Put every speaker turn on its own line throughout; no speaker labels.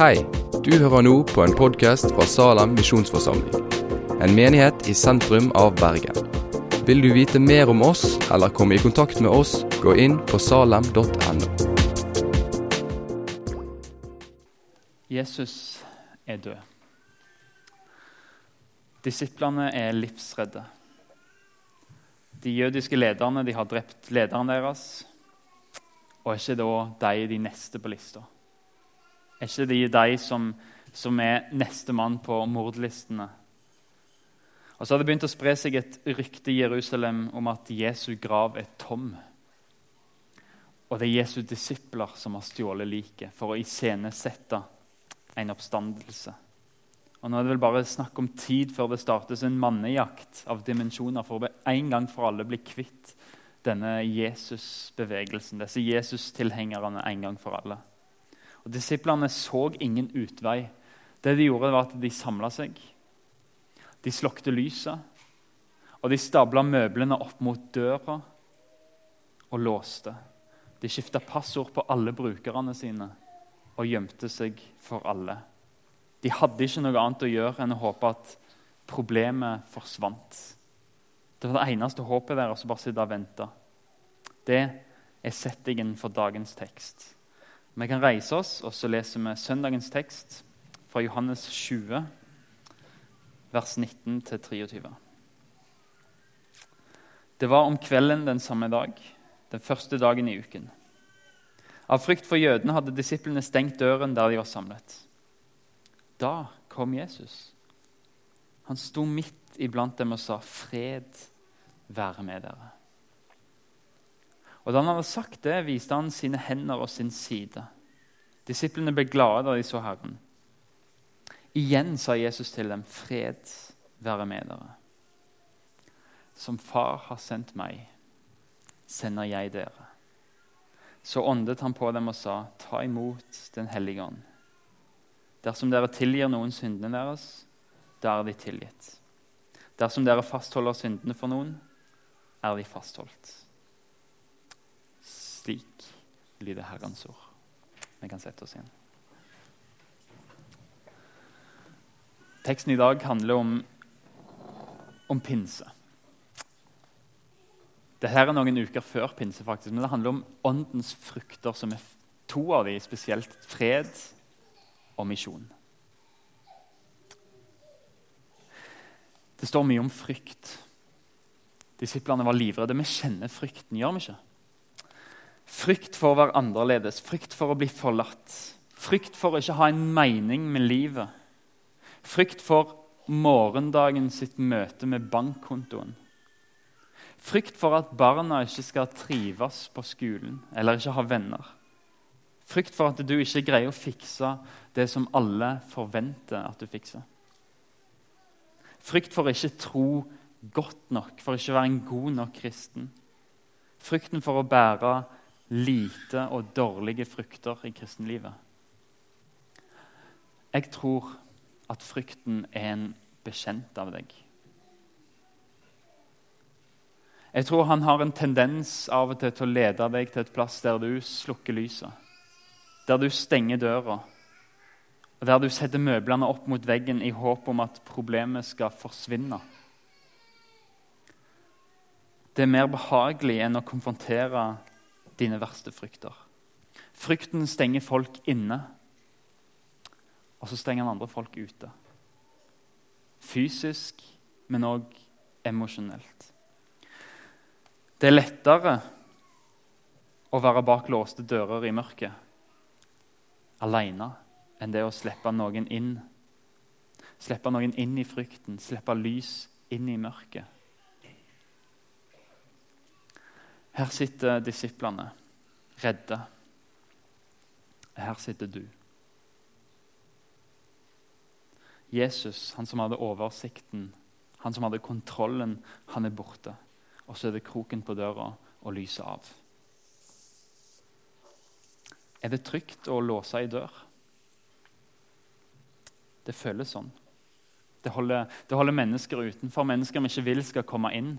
Hei, du hører nå på en podkast fra Salem misjonsforsamling. En menighet i sentrum av Bergen. Vil du vite mer om oss eller komme i kontakt med oss, gå inn på salem.no.
Jesus er død. Disiplene er livsredde. De jødiske lederne de har drept lederen deres. Og er ikke da de de neste på lista? Er ikke de de som, som er nestemann på mordlistene? Og Så har det begynt å spre seg et rykte i Jerusalem om at Jesu grav er tom. Og det er Jesu disipler som har stjålet liket for å iscenesette en oppstandelse. Og Nå er det vel bare snakk om tid før det startes en mannejakt av dimensjoner for å en gang for alle bli kvitt denne Jesus-bevegelsen, disse Jesus-tilhengerne en gang for alle. Og Disiplene så ingen utvei. Det de gjorde, var at de samla seg. De slokte lyset, og de stabla møblene opp mot døra og låste. De skifta passord på alle brukerne sine og gjemte seg for alle. De hadde ikke noe annet å gjøre enn å håpe at problemet forsvant. Det var det eneste håpet deres, å bare sitte og vente. Det er settingen for dagens tekst. Vi kan reise oss, og så leser vi søndagens tekst fra Johannes 20, vers 19-23. Det var om kvelden den samme dag, den første dagen i uken. Av frykt for jødene hadde disiplene stengt døren der de var samlet. Da kom Jesus. Han sto midt iblant dem og sa, 'Fred være med dere'. Og Da han hadde sagt det, viste han sine hender og sin side. Disiplene ble glade da de så Herren. Igjen sa Jesus til dem, 'Fred være med dere'. Som Far har sendt meg, sender jeg dere. Så åndet han på dem og sa, 'Ta imot Den hellige ånd'. Dersom dere tilgir noen syndene deres, da er de tilgitt. Dersom dere fastholder syndene for noen, er de fastholdt. Lyder Herrens ord. Vi kan sette oss igjen. Teksten i dag handler om, om pinse. Dette er noen uker før pinse, faktisk, men det handler om åndens frukter, som er to av de, spesielt fred og misjon. Det står mye om frykt. Disiplene var livredde. Vi kjenner frykten, gjør vi ikke? Frykt for å være annerledes, frykt for å bli forlatt. Frykt for å ikke ha en mening med livet. Frykt for morgendagen sitt møte med bankkontoen. Frykt for at barna ikke skal trives på skolen eller ikke ha venner. Frykt for at du ikke greier å fikse det som alle forventer at du fikser. Frykt for å ikke tro godt nok, for å ikke være en god nok kristen. Frykten for å bære lite og dårlige frukter i kristenlivet. Jeg tror at frykten er en bekjent av deg. Jeg tror han har en tendens av og til til å lede deg til et plass der du slukker lyset der du stenger døra, og der du setter møblene opp mot veggen i håp om at problemet skal forsvinne. Det er mer behagelig enn å konfrontere dine verste frykter. Frykten stenger folk inne, og så stenger den andre folk ute. Fysisk, men òg emosjonelt. Det er lettere å være bak låste dører i mørket alene enn det å slippe noen inn. Slippe noen inn i frykten, slippe lys inn i mørket. Her sitter disiplene, redde. Her sitter du. Jesus, han som hadde oversikten, han som hadde kontrollen, han er borte. Og så er det kroken på døra og lyset av. Er det trygt å låse ei dør? Det føles sånn. Det holder, det holder mennesker utenfor, mennesker vi ikke vil skal komme inn.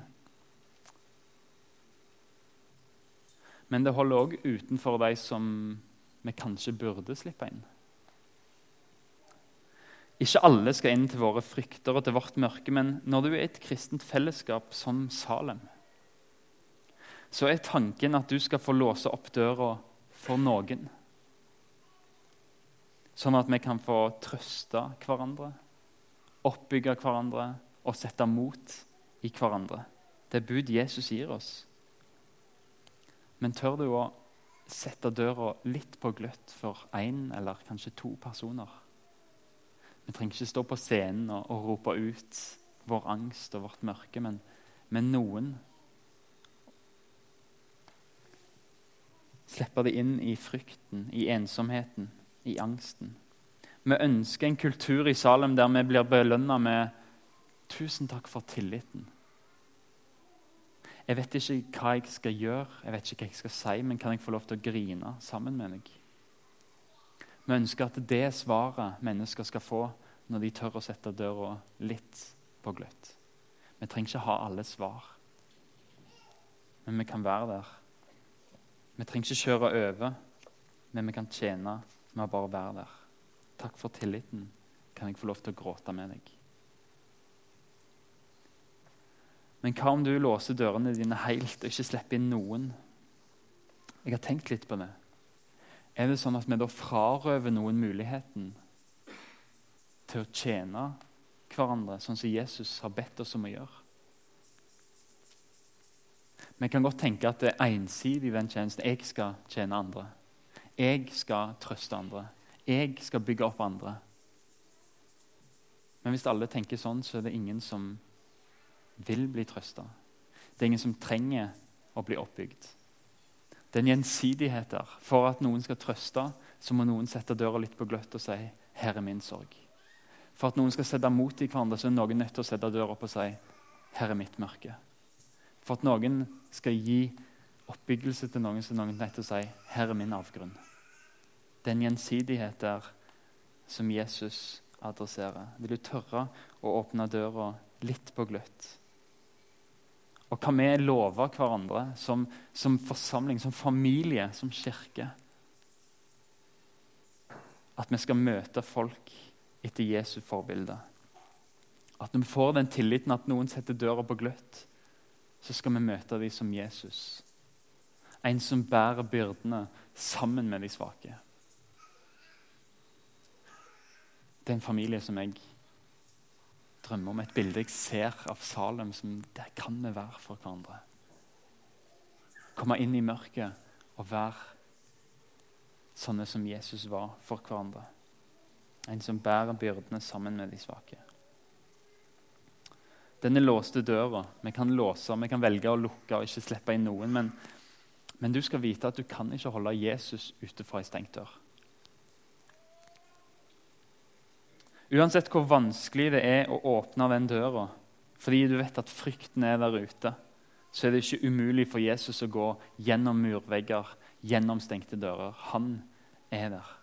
Men det holder òg utenfor de som vi kanskje burde slippe inn. Ikke alle skal inn til våre frykter og til vårt mørke, men når du er et kristent fellesskap som Salem, så er tanken at du skal få låse opp døra for noen. Sånn at vi kan få trøste hverandre, oppbygge hverandre og sette mot i hverandre. Det er bud Jesus gir oss. Men tør du å sette døra litt på gløtt for én eller kanskje to personer? Vi trenger ikke stå på scenen og, og rope ut vår angst og vårt mørke, men, men noen Slipper det inn i frykten, i ensomheten, i angsten. Vi ønsker en kultur i Salem der vi blir belønna med 'tusen takk for tilliten'. Jeg vet ikke hva jeg skal gjøre, jeg vet ikke hva jeg skal si, men kan jeg få lov til å grine sammen med deg? Vi ønsker at det er svaret mennesker skal få når de tør å sette døra litt på gløtt. Vi trenger ikke ha alle svar, men vi kan være der vi trenger ikke kjøre over, men vi kan tjene med å bare være der. Takk for tilliten. Kan jeg få lov til å gråte med deg? Men hva om du låser dørene dine helt og ikke slipper inn noen? Jeg har tenkt litt på det. Er det sånn at vi da frarøver noen muligheten til å tjene hverandre, sånn som Jesus har bedt oss om å gjøre? Vi kan godt tenke at det er ensidig den tjenesten. Jeg skal tjene andre. Jeg skal trøste andre. Jeg skal bygge opp andre. Men hvis alle tenker sånn, så er det ingen som vil bli trøsta. Det er ingen som trenger å bli oppbygd. Det er en gjensidighet der. For at noen skal trøste, så må noen sette døra litt på gløtt og si 'Her er min sorg'. For at noen skal sette mot i hverandre, så er noen nødt til å sette døra opp og si 'Her er mitt mørke'. For at noen skal gi oppbyggelse til noen, så er noen nødt til å si 'Her er min avgrunn'. Det er en gjensidighet der som Jesus adresserer. Vil du tørre å åpne døra litt på gløtt? Og hva vi lover hverandre som, som forsamling, som familie, som kirke At vi skal møte folk etter Jesu forbilde. At når vi får den tilliten at noen setter døra på gløtt så skal vi møte dem som Jesus. En som bærer byrdene sammen med de svake. Det er en familie som jeg drømmer om. Et bilde jeg ser av Salem som der kan vi være for hverandre. Komme inn i mørket og være sånne som Jesus var for hverandre. En som bærer byrdene sammen med de svake. Denne låste døra Vi kan låse, vi kan velge å lukke og ikke slippe inn noen. Men, men du skal vite at du kan ikke holde Jesus ute fra ei stengt dør. Uansett hvor vanskelig det er å åpne den døra, fordi du vet at frykten er der ute, så er det ikke umulig for Jesus å gå gjennom murvegger, gjennom stengte dører. Han er der.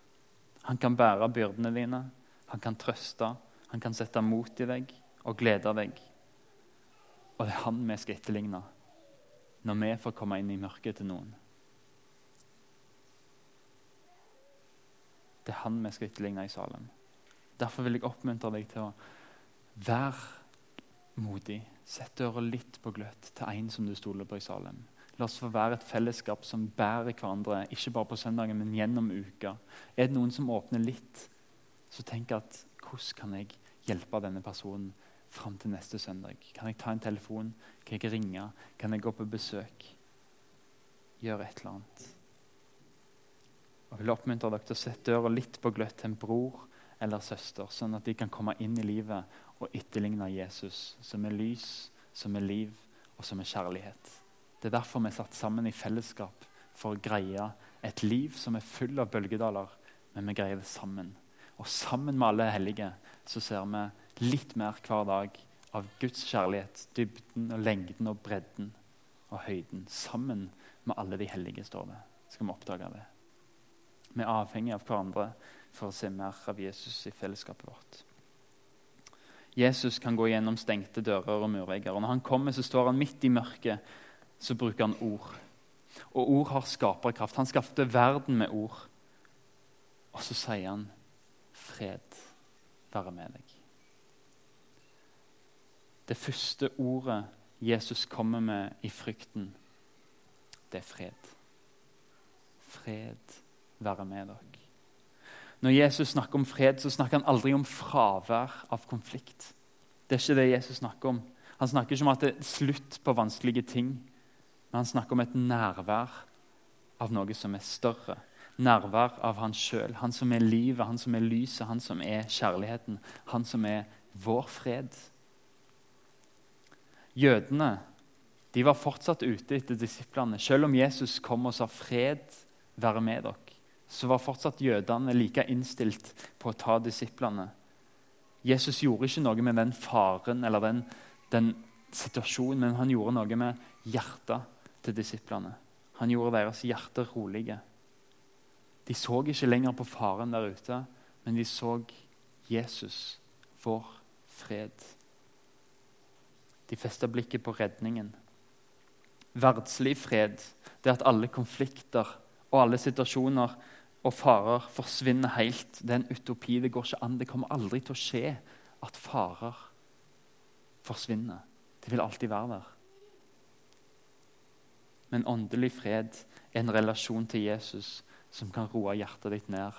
Han kan bære byrdene dine, han kan trøste, han kan sette mot i deg og glede deg. Og det er han vi skal etterligne når vi får komme inn i mørket til noen. Det er han vi skal etterligne i Salem. Derfor vil jeg oppmuntre deg til å være modig. Sett døra litt på gløtt til en som du stoler på i Salem. La oss få være et fellesskap som bærer hverandre, ikke bare på søndagen, men gjennom uka. Er det noen som åpner litt, så tenk at hvordan kan jeg hjelpe denne personen fram til neste søndag? Kan jeg ta en telefon? Kan jeg ringe? Kan jeg gå på besøk? Gjøre et eller annet. Jeg vil oppmuntre dere til å sette døra litt på gløtt til en bror eller søster, sånn at de kan komme inn i livet og etterligne Jesus, som er lys, som er liv og som er kjærlighet. Det er derfor vi er satt sammen i fellesskap, for å greie et liv som er full av bølgedaler, men vi greier det sammen. Og sammen med alle hellige så ser vi litt mer hver dag av Guds kjærlighet, dybden og lengden og bredden og høyden. Sammen med alle de hellige, står det. Skal vi oppdage det. Vi er avhengig av hverandre for å se mer av Jesus i fellesskapet vårt. Jesus kan gå gjennom stengte dører og murvegger. og Når han kommer, så står han midt i mørket. Så bruker han ord. Og ord har skaperkraft. Han skapte verden med ord. Og så sier han fred være med deg. Det første ordet Jesus kommer med i frykten, det er fred. Fred være med dere. Når Jesus snakker om fred, så snakker han aldri om fravær av konflikt. Det er ikke det Jesus snakker om. Han snakker ikke om at det er slutt på vanskelige ting, men han snakker om et nærvær av noe som er større. Nærvær av han sjøl, han som er livet, han som er lyset, han som er kjærligheten. Han som er vår fred. Jødene de var fortsatt ute etter disiplene. Selv om Jesus kom og sa 'fred være med dere', så var fortsatt jødene like innstilt på å ta disiplene. Jesus gjorde ikke noe med den faren eller den, den situasjonen, men han gjorde noe med hjertet til disiplene. Han gjorde deres hjerter rolige. De så ikke lenger på faren der ute, men de så Jesus, vår fred. De festa blikket på redningen. Verdslig fred det at alle konflikter og alle situasjoner og farer forsvinner helt. Det er en utopi. Det går ikke an. Det kommer aldri til å skje at farer forsvinner. Det vil alltid være der. Men åndelig fred er en relasjon til Jesus som kan roe hjertet ditt ned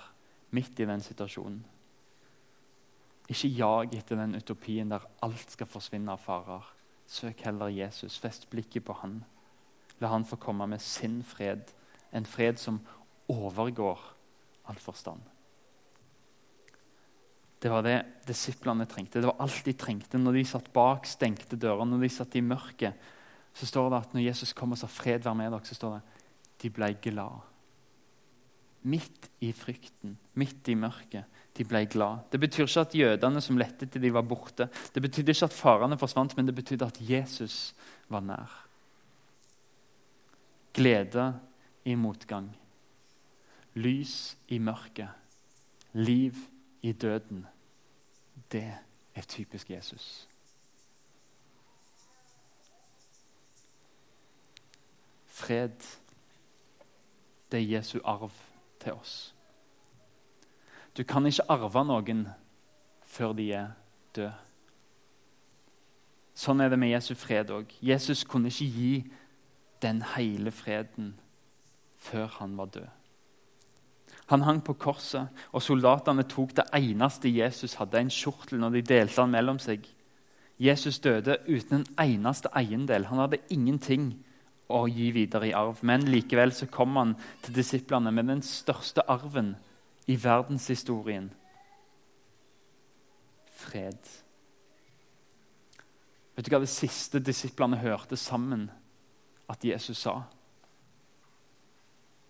midt i den situasjonen. Ikke jag etter den utopien der alt skal forsvinne av farer. Søk heller Jesus. Fest blikket på han. La han få komme med sin fred, en fred som overgår all forstand. Det var det disiplene trengte. Det var alt de trengte når de satt bak stengte dører, når de satt i mørket så står det at når Jesus kom og sa 'fred være med dere', så står det de ble glad. Midt i frykten, midt i mørket. De ble glad. Det betyr ikke at jødene som lette til de var borte. Det betydde ikke at farene forsvant, men det betydde at Jesus var nær. Glede i motgang. Lys i mørket. Liv i døden. Det er typisk Jesus. Fred, det er Jesu arv til oss. Du kan ikke arve noen før de er døde. Sånn er det med Jesu fred òg. Jesus kunne ikke gi den hele freden før han var død. Han hang på korset, og soldatene tok det eneste Jesus hadde, en kjortel, når de delte han mellom seg. Jesus døde uten en eneste eiendel. Han hadde ingenting å gi videre i arv. Men likevel så kom han til disiplene med den største arven i verdenshistorien fred. Vet du hva det siste disiplene hørte sammen at Jesus sa?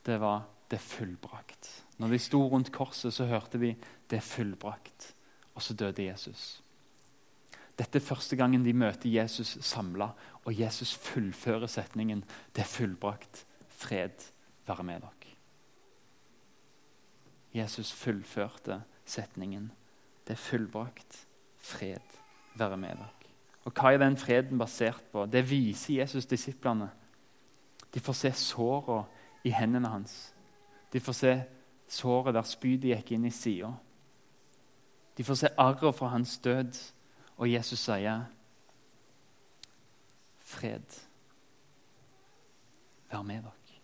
Det var 'det fullbrakt'. Når de sto rundt korset, så hørte vi 'det er fullbrakt', og så døde Jesus. Dette er første gangen de møter Jesus samla, og Jesus fullfører setningen 'Det er fullbrakt. Fred være med dere'. Jesus fullførte setningen 'Det er fullbrakt. Fred være med dere'. Og Hva er den freden basert på? Det viser Jesus disiplene. De får se såra i hendene hans. De får se såret der spydet gikk inn i sida. De får se arret fra hans død. Og Jesus sier, 'Fred, vær med dere.'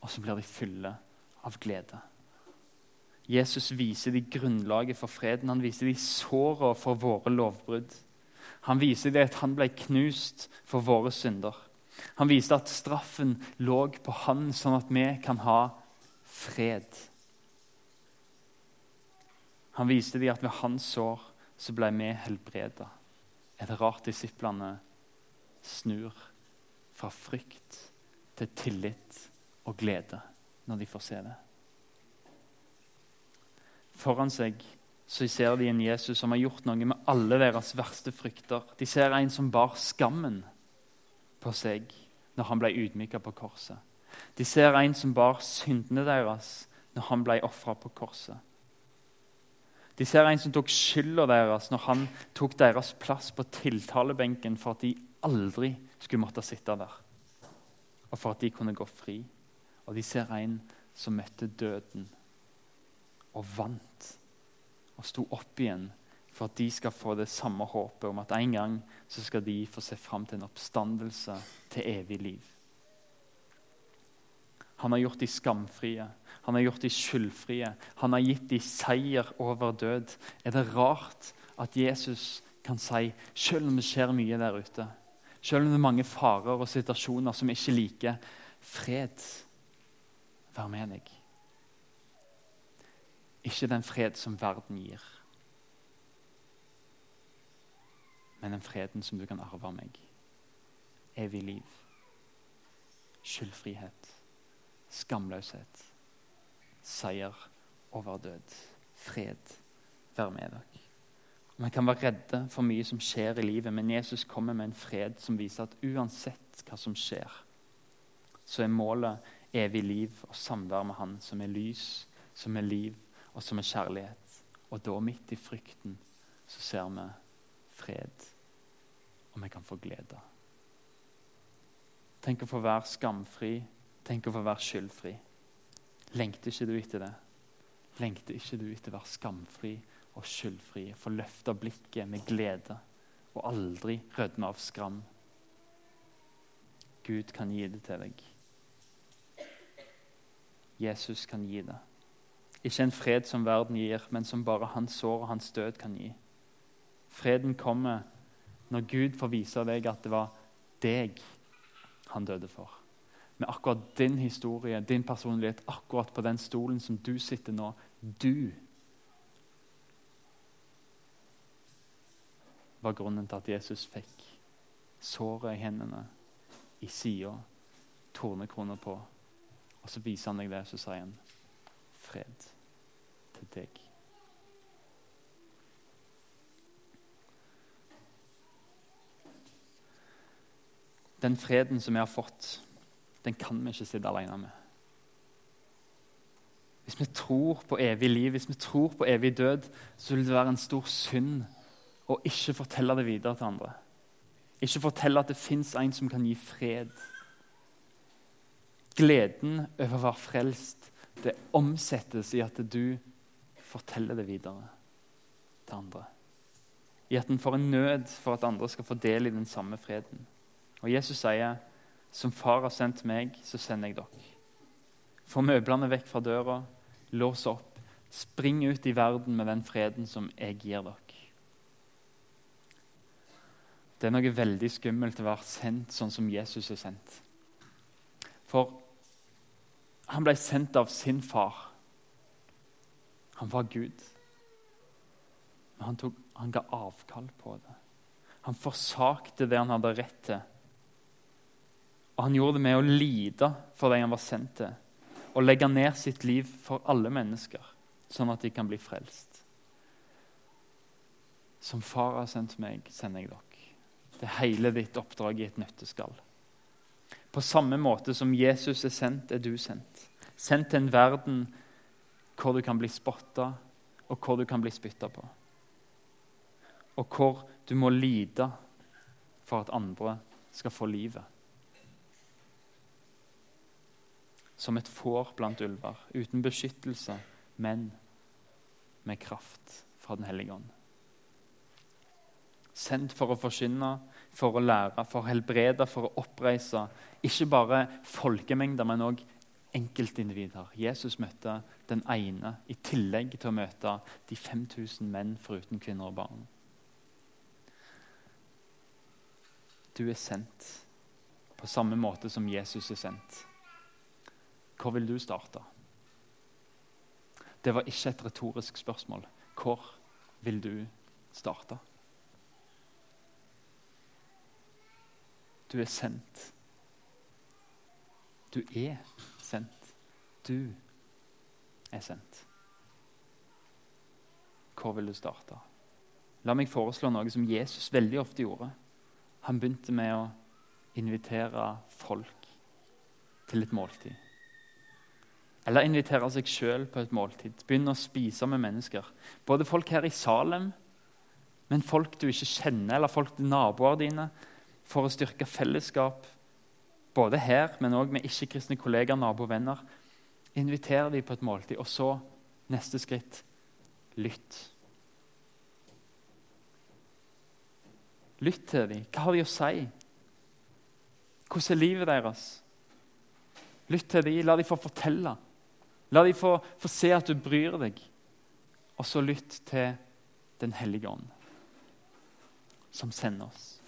Og så blir de fulle av glede. Jesus viser de grunnlaget for freden. Han viser de såra for våre lovbrudd. Han viser det at han ble knust for våre synder. Han viser at straffen lå på han, sånn at vi kan ha fred. Han viste dem at ved hans sår så ble vi helbreda. Er det rart disiplene snur fra frykt til tillit og glede når de får se det? Foran seg så ser de en Jesus som har gjort noe med alle deres verste frykter. De ser en som bar skammen på seg når han ble ydmyka på korset. De ser en som bar syndene deres når han ble ofra på korset. De ser en som tok skylda deres når han tok deres plass på tiltalebenken for at de aldri skulle måtte sitte der, og for at de kunne gå fri. Og de ser en som møtte døden og vant, og sto opp igjen for at de skal få det samme håpet om at en gang så skal de få se fram til en oppstandelse til evig liv. Han har gjort de skamfrie, han har gjort de skyldfrie. Han har gitt de seier over død. Er det rart at Jesus kan si, selv om det skjer mye der ute, selv om det er mange farer og situasjoner som ikke liker, fred, vær med deg. Ikke den fred som verden gir, men den freden som du kan arve av meg. Evig liv, skyldfrihet, skamløshet, seier over død. Fred, vær med dere. Vi kan være redde for mye som skjer i livet, men Jesus kommer med en fred som viser at uansett hva som skjer, så er målet evig liv og samvær med Han, som er lys, som er liv og som er kjærlighet. Og da, midt i frykten, så ser vi fred, og vi kan få glede. Tenk å få være skamfri, tenk å få være skyldfri. Lengter ikke du etter det? Lengter ikke du etter å være skamfri og skyldfri? Få løfta blikket med glede og aldri rødme av skram. Gud kan gi det til deg. Jesus kan gi det. Ikke en fred som verden gir, men som bare hans sår og hans død kan gi. Freden kommer når Gud får vise deg at det var deg han døde for. Med akkurat din historie, din personlighet, akkurat på den stolen som du sitter nå. Du var grunnen til at Jesus fikk såret i hendene, i sida, tornekroner på. Og så viser han deg det, så sier han fred til deg. Den freden som vi har fått, den kan vi ikke sitte alene med. Hvis vi tror på evig liv, hvis vi tror på evig død, så vil det være en stor synd å ikke fortelle det videre til andre. Ikke fortelle at det fins en som kan gi fred. Gleden over å være frelst det omsettes i at du forteller det videre til andre. I at en får en nød for at andre skal få del i den samme freden. Og Jesus sier, 'Som far har sendt meg, så sender jeg dere.' Få møblene vekk fra døra, lås opp, spring ut i verden med den freden som jeg gir dere. Det er noe veldig skummelt å være sendt sånn som Jesus er sendt. For han ble sendt av sin far. Han var Gud. Men han, tok, han ga avkall på det. Han forsakte det han hadde rett til. Og han gjorde det med å lide for dem han var sendt til. Og legge ned sitt liv for alle mennesker, sånn at de kan bli frelst. Som far har sendt meg, sender jeg dere. Det er hele ditt oppdrag i et nøtteskall. På samme måte som Jesus er sendt, er du sendt. Sendt til en verden hvor du kan bli spotta, og hvor du kan bli spytta på. Og hvor du må lide for at andre skal få livet. Som et får blant ulver, uten beskyttelse, men med kraft fra Den hellige ånd. Sendt for å forkynne, for å lære, for å helbrede, for å oppreise. Ikke bare folkemengder, men òg enkeltindivider. Jesus møtte den ene i tillegg til å møte de 5000 menn foruten kvinner og barn. Du er sendt på samme måte som Jesus er sendt. Hvor vil du starte? Det var ikke et retorisk spørsmål. Hvor vil du starte? Du er sendt. Du er sendt. Du er sendt. Hvor vil du starte? La meg foreslå noe som Jesus veldig ofte gjorde. Han begynte med å invitere folk til et måltid. Eller invitere seg sjøl på et måltid. Begynne å spise med mennesker. Både folk her i Salem, men folk du ikke kjenner, eller folk naboer dine, for å styrke fellesskap. Både her, men òg med ikke-kristne kollegaer, venner. Inviter dem på et måltid. Og så, neste skritt, lytt. Lytt til dem. Hva har de å si? Hvordan er livet deres? Lytt til dem. La dem få fortelle. La dem få, få se at du bryr deg. Og så lytt til Den hellige ånd, som sender oss.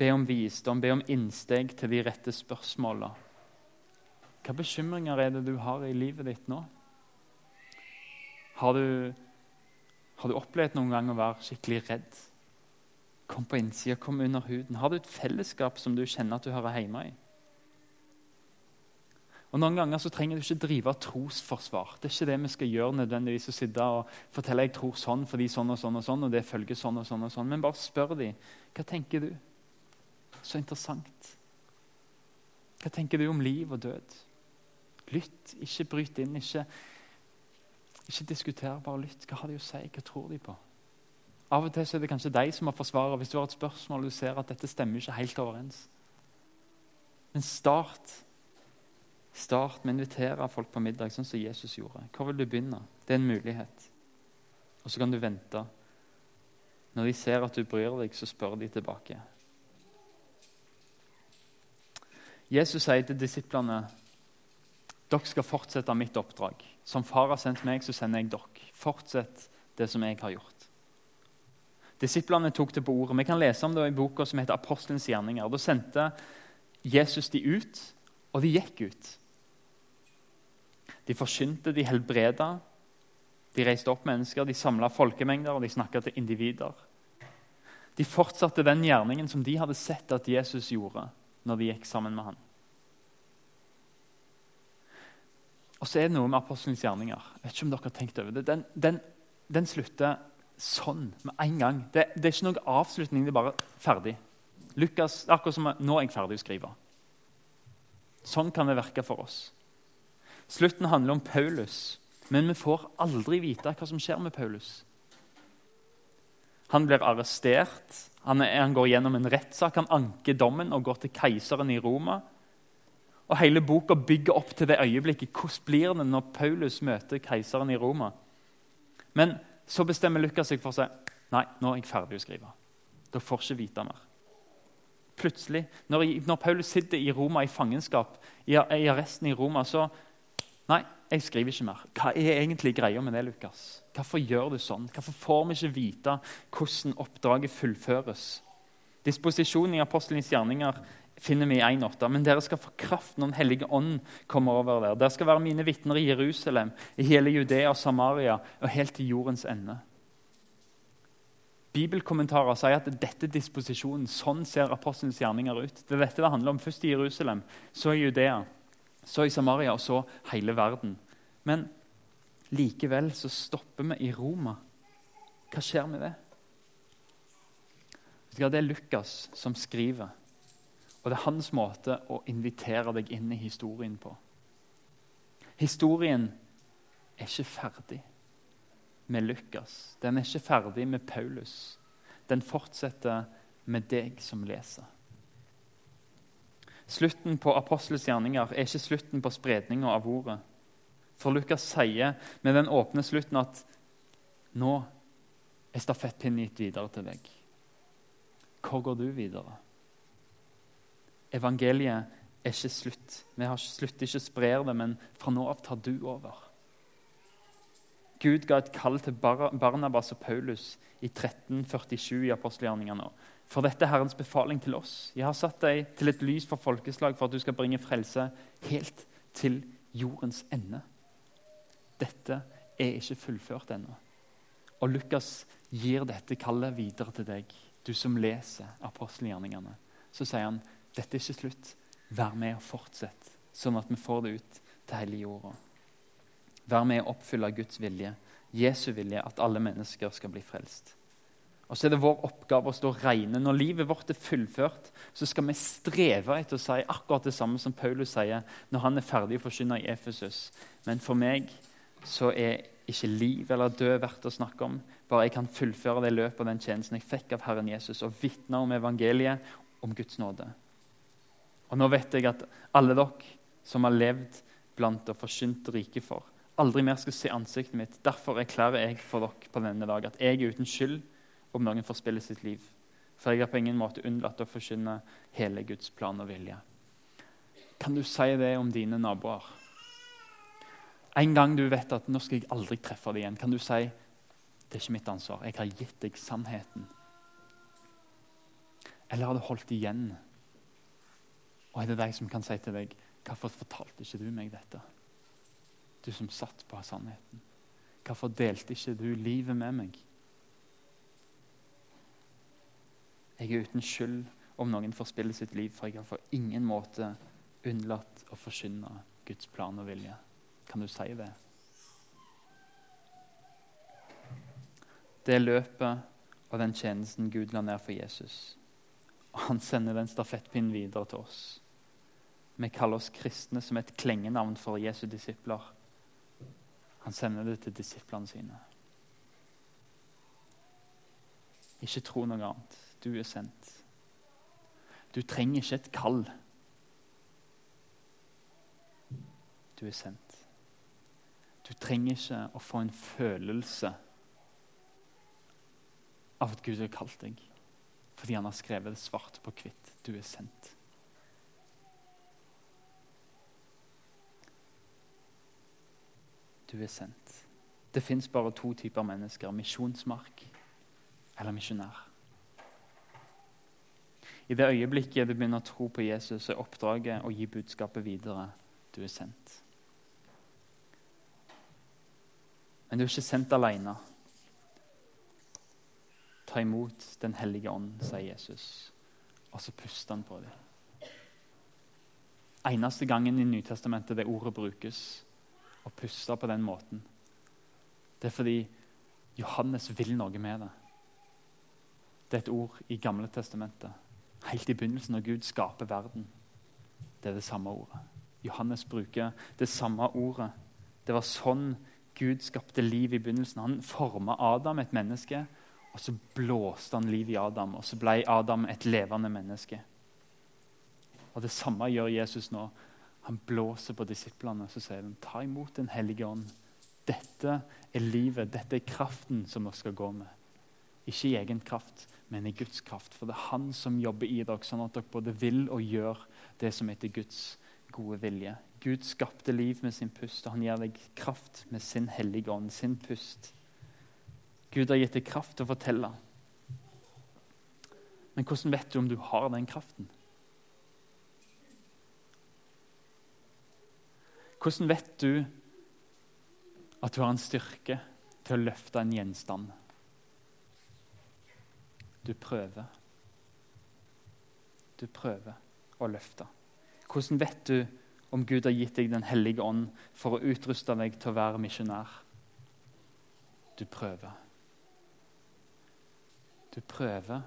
Be om visdom, be om innsteg til de rette spørsmåla. Hva bekymringer er det du har i livet ditt nå? Har du, har du opplevd noen gang å være skikkelig redd? Kom på innsida, kom under huden. Har du et fellesskap som du kjenner at du hører hjemme i? Og Noen ganger så trenger du ikke drive trosforsvar. Det er ikke det vi skal gjøre. nødvendigvis å sitte og fortelle jeg tror sånn fordi sånn og sånn og sånn, og det følger sånn og sånn og sånn. Men bare spør dem. Hva tenker du? Så interessant. Hva tenker du om liv og død? Lytt, ikke bryt inn. Ikke, ikke diskuter, bare lytt. Hva har de å si? Hva tror de på? Av og til så er det kanskje deg som må forsvare hvis du har et spørsmål og du ser at dette stemmer ikke helt overens. Men start Start med å invitere folk på middag, sånn som Jesus gjorde. Hvor vil du begynne? Det er en mulighet. Og så kan du vente. Når de ser at du bryr deg, så spør de tilbake. Jesus sier til disiplene dere skal fortsette mitt oppdrag. Som far har sendt meg, så sender jeg dere. Fortsett det som jeg har gjort. Disiplene tok det på ordet. Vi kan lese om det i boka som heter 'Apostelens gjerninger'. Da sendte Jesus de ut, og de gikk ut. De forkynte, de helbreda, de reiste opp mennesker, de samla folkemengder og de snakka til individer. De fortsatte den gjerningen som de hadde sett at Jesus gjorde når de gikk sammen med ham. Og så er det noe med apostelens gjerninger. Jeg vet ikke om dere har tenkt over det. Den, den, den slutter sånn med en gang. Det, det, er ikke noe avslutning, det er bare ferdig. Lukas, akkurat som Nå er jeg ferdig å skrive. Sånn kan det virke for oss. Slutten handler om Paulus, men vi får aldri vite hva som skjer med Paulus. Han blir arrestert, han, er, han går gjennom en rettssak, han anker dommen og går til keiseren i Roma. Og Hele boka bygger opp til det øyeblikket. Hvordan blir det når Paulus møter keiseren i Roma? Men så bestemmer Lukas seg for seg nei, nå er jeg ferdig å skrive. Dere får ikke vite mer. Plutselig, når, når, Paulus sitter i Roma i fangenskap, i, i arresten i Roma, så Nei, jeg skriver ikke mer. Hva er egentlig greia med det, Lukas? Hvorfor gjør du sånn? Hvorfor får vi ikke vite hvordan oppdraget fullføres? Disposisjonen i apostelens gjerninger finner vi i 1,8. Men dere skal få kraft når Den hellige ånd kommer over dere. Dere skal være mine vitner i Jerusalem, i hele Judea og Samaria og helt til jordens ende. Bibelkommentarer sier at dette er disposisjonen. Sånn ser apostelens gjerninger ut. Det er dette det handler om. Først i Jerusalem, så i Judea, så i Samaria og så hele verden. Men likevel så stopper vi i Roma. Hva skjer med det? Det er Lukas som skriver. Og det er hans måte å invitere deg inn i historien på. Historien er ikke ferdig med Lukas. Den er ikke ferdig med Paulus. Den fortsetter med deg som leser. Slutten på apostelens gjerninger er ikke slutten på spredninga av ordet. For Lukas sier med den åpne slutten at nå er stafettpinnen gitt videre til deg. Hvor går du videre? Evangeliet er ikke slutt. Vi har slutt ikke å spre det, men fra nå av tar du over. Gud ga et kall til Barnabas og Paulus i 1347 i apostelgjerningene. For dette er Herrens befaling til oss. Jeg har satt deg til et lys for folkeslag for at du skal bringe frelse helt til jordens ende. Dette er ikke fullført ennå. Og Lukas gir dette kallet videre til deg, du som leser apostelgjerningene. Så sier han dette er ikke slutt. Vær med og fortsett, sånn at vi får det ut til hele jorda. Vær med og oppfylle Guds vilje, Jesu vilje, at alle mennesker skal bli frelst. Og så er det vår oppgave å stå reine. Når livet vårt er fullført, så skal vi streve etter å si akkurat det samme som Paulus sier når han er ferdig å forkynne i Efesus. Men for meg så er ikke liv eller død verdt å snakke om. Bare jeg kan fullføre det løpet og den tjenesten jeg fikk av Herren Jesus, og vitne om evangeliet, om Guds nåde. Og nå vet jeg at alle dere som har levd blant og forkynt riket for, aldri mer skal se ansiktet mitt. Derfor erklærer jeg for dere på denne dag at jeg er uten skyld om noen forspiller sitt liv. For jeg har på ingen måte unnlatt å forkynne hele Guds plan og vilje. Kan du si det om dine naboer? En gang du vet at 'nå skal jeg aldri treffe deg igjen', kan du si 'det er ikke mitt ansvar', jeg har gitt deg sannheten'? Eller har du holdt igjen? Og er det deg som kan si til deg 'Hvorfor fortalte ikke du meg dette?' Du som satt på sannheten. Hvorfor delte ikke du livet med meg? Jeg er uten skyld om noen forspiller sitt liv, for jeg har på ingen måte unnlatt å forkynne Guds plan og vilje. Kan du si det? Det er løpet og den tjenesten Gud la ned for Jesus. Og han sender den stafettpinnen videre til oss. Vi kaller oss kristne som et klengenavn for Jesu disipler. Han sender det til disiplene sine. Ikke tro noe annet. Du er sendt. Du trenger ikke et kall. Du er sendt. Du trenger ikke å få en følelse av at Gud har kalt deg, fordi han har skrevet det svart på hvitt. Du er sendt. Du er sendt. Det fins bare to typer mennesker misjonsmark eller misjonær. I det øyeblikket du begynner å tro på Jesus, er oppdraget å gi budskapet videre. Du er sendt. Men du er ikke sendt alene. Ta imot Den hellige ånd, sier Jesus, og så puster han på dem. Eneste gangen i Nytestamentet det ordet brukes, å puste på den måten, det er fordi Johannes vil noe med det. Det er et ord i Gamle testamentet helt i begynnelsen, når Gud skaper verden. Det er det samme ordet. Johannes bruker det samme ordet. Det var sånn Gud skapte liv i begynnelsen. Han forma Adam, et menneske, og så blåste han liv i Adam. Og så ble Adam et levende menneske. Og Det samme gjør Jesus nå. Han blåser på disiplene så sier han, ta imot Den hellige ånd. Dette er livet, dette er kraften som vi skal gå med. Ikke i egen kraft, men i Guds kraft. For det er Han som jobber i dere, sånn at dere både vil og gjør det som heter Guds gode vilje. Gud skapte liv med sin pust, og han gir deg kraft med sin hellige ånd, sin pust. Gud har gitt deg kraft til å fortelle. Men hvordan vet du om du har den kraften? Hvordan vet du at du har en styrke til å løfte en gjenstand? Du prøver. Du prøver å løfte. Hvordan vet du om Gud har gitt deg Den hellige ånd for å utruste deg til å være misjonær? Du prøver. Du prøver,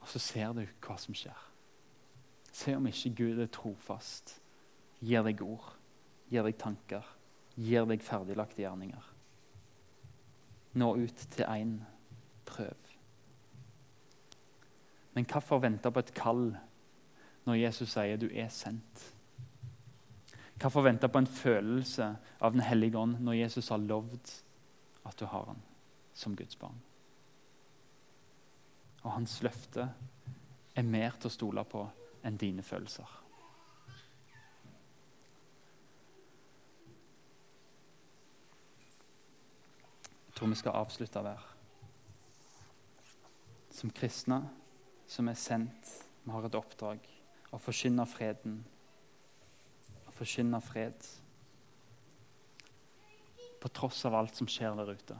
og så ser du hva som skjer. Se om ikke Gud er trofast, gir deg ord, gir deg tanker, gir deg ferdiglagte gjerninger. Nå ut til én. Prøv. Men hvorfor vente på et kall når Jesus sier du er sendt? Hvorfor vente på en følelse av Den hellige ånd når Jesus har lovd at du har han som Guds barn? Og hans løfte er mer til å stole på enn dine følelser. Jeg tror vi skal avslutte der. Som kristne som er sendt. Vi har et oppdrag å forkynne freden. Å forkynne fred. På tross av alt som skjer der ute.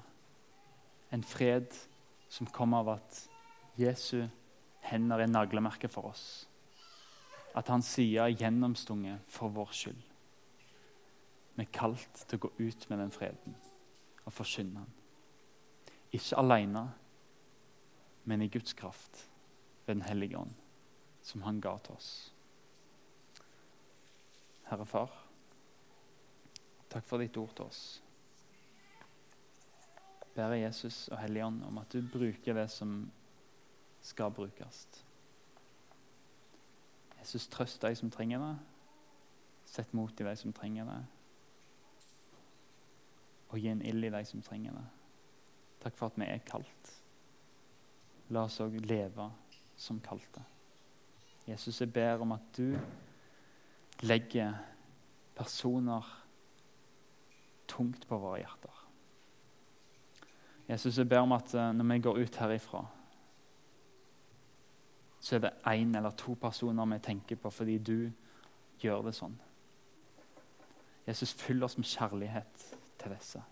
En fred som kommer av at Jesu hender er naglemerket for oss. At hans side er gjennomstunget for vår skyld. Vi er kalt til å gå ut med den freden og forkynne den. Ikke alene, men i Guds kraft ved Den hellige ånd, som han ga til oss. Herre Far, takk for ditt ord til oss. Ber Jesus og Hellige Ånd om at du bruker det som skal brukes. Jesus, trøst de som trenger det. Sett mot i de som trenger det. Og gi en ild i de som trenger det. Takk for at vi er kalt. La oss òg leve som kalte. Jesus, jeg ber om at du legger personer tungt på våre hjerter. Jesus, jeg ber om at eh, når vi går ut herifra, så er det én eller to personer vi tenker på fordi du gjør det sånn. Jesus, fyll oss med kjærlighet til disse.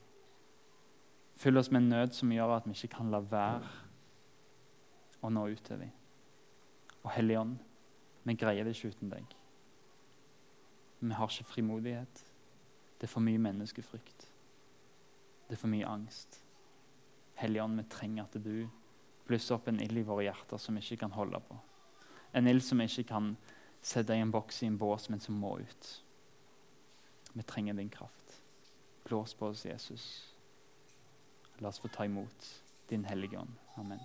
Fyll oss med en nød som gjør at vi ikke kan la være å nå ut til dem. Og Hellig Ånd, vi greier det ikke uten deg. Vi har ikke frimodighet. Det er for mye menneskefrykt. Det er for mye angst. Hellige Ånd, vi trenger at du blusser opp en ild i våre hjerter som vi ikke kan holde på. En ild som vi ikke kan sette i en boks i en bås, men som må ut. Vi trenger din kraft. Blås på oss, Jesus. La oss få ta imot din Hellige Ånd. Amen.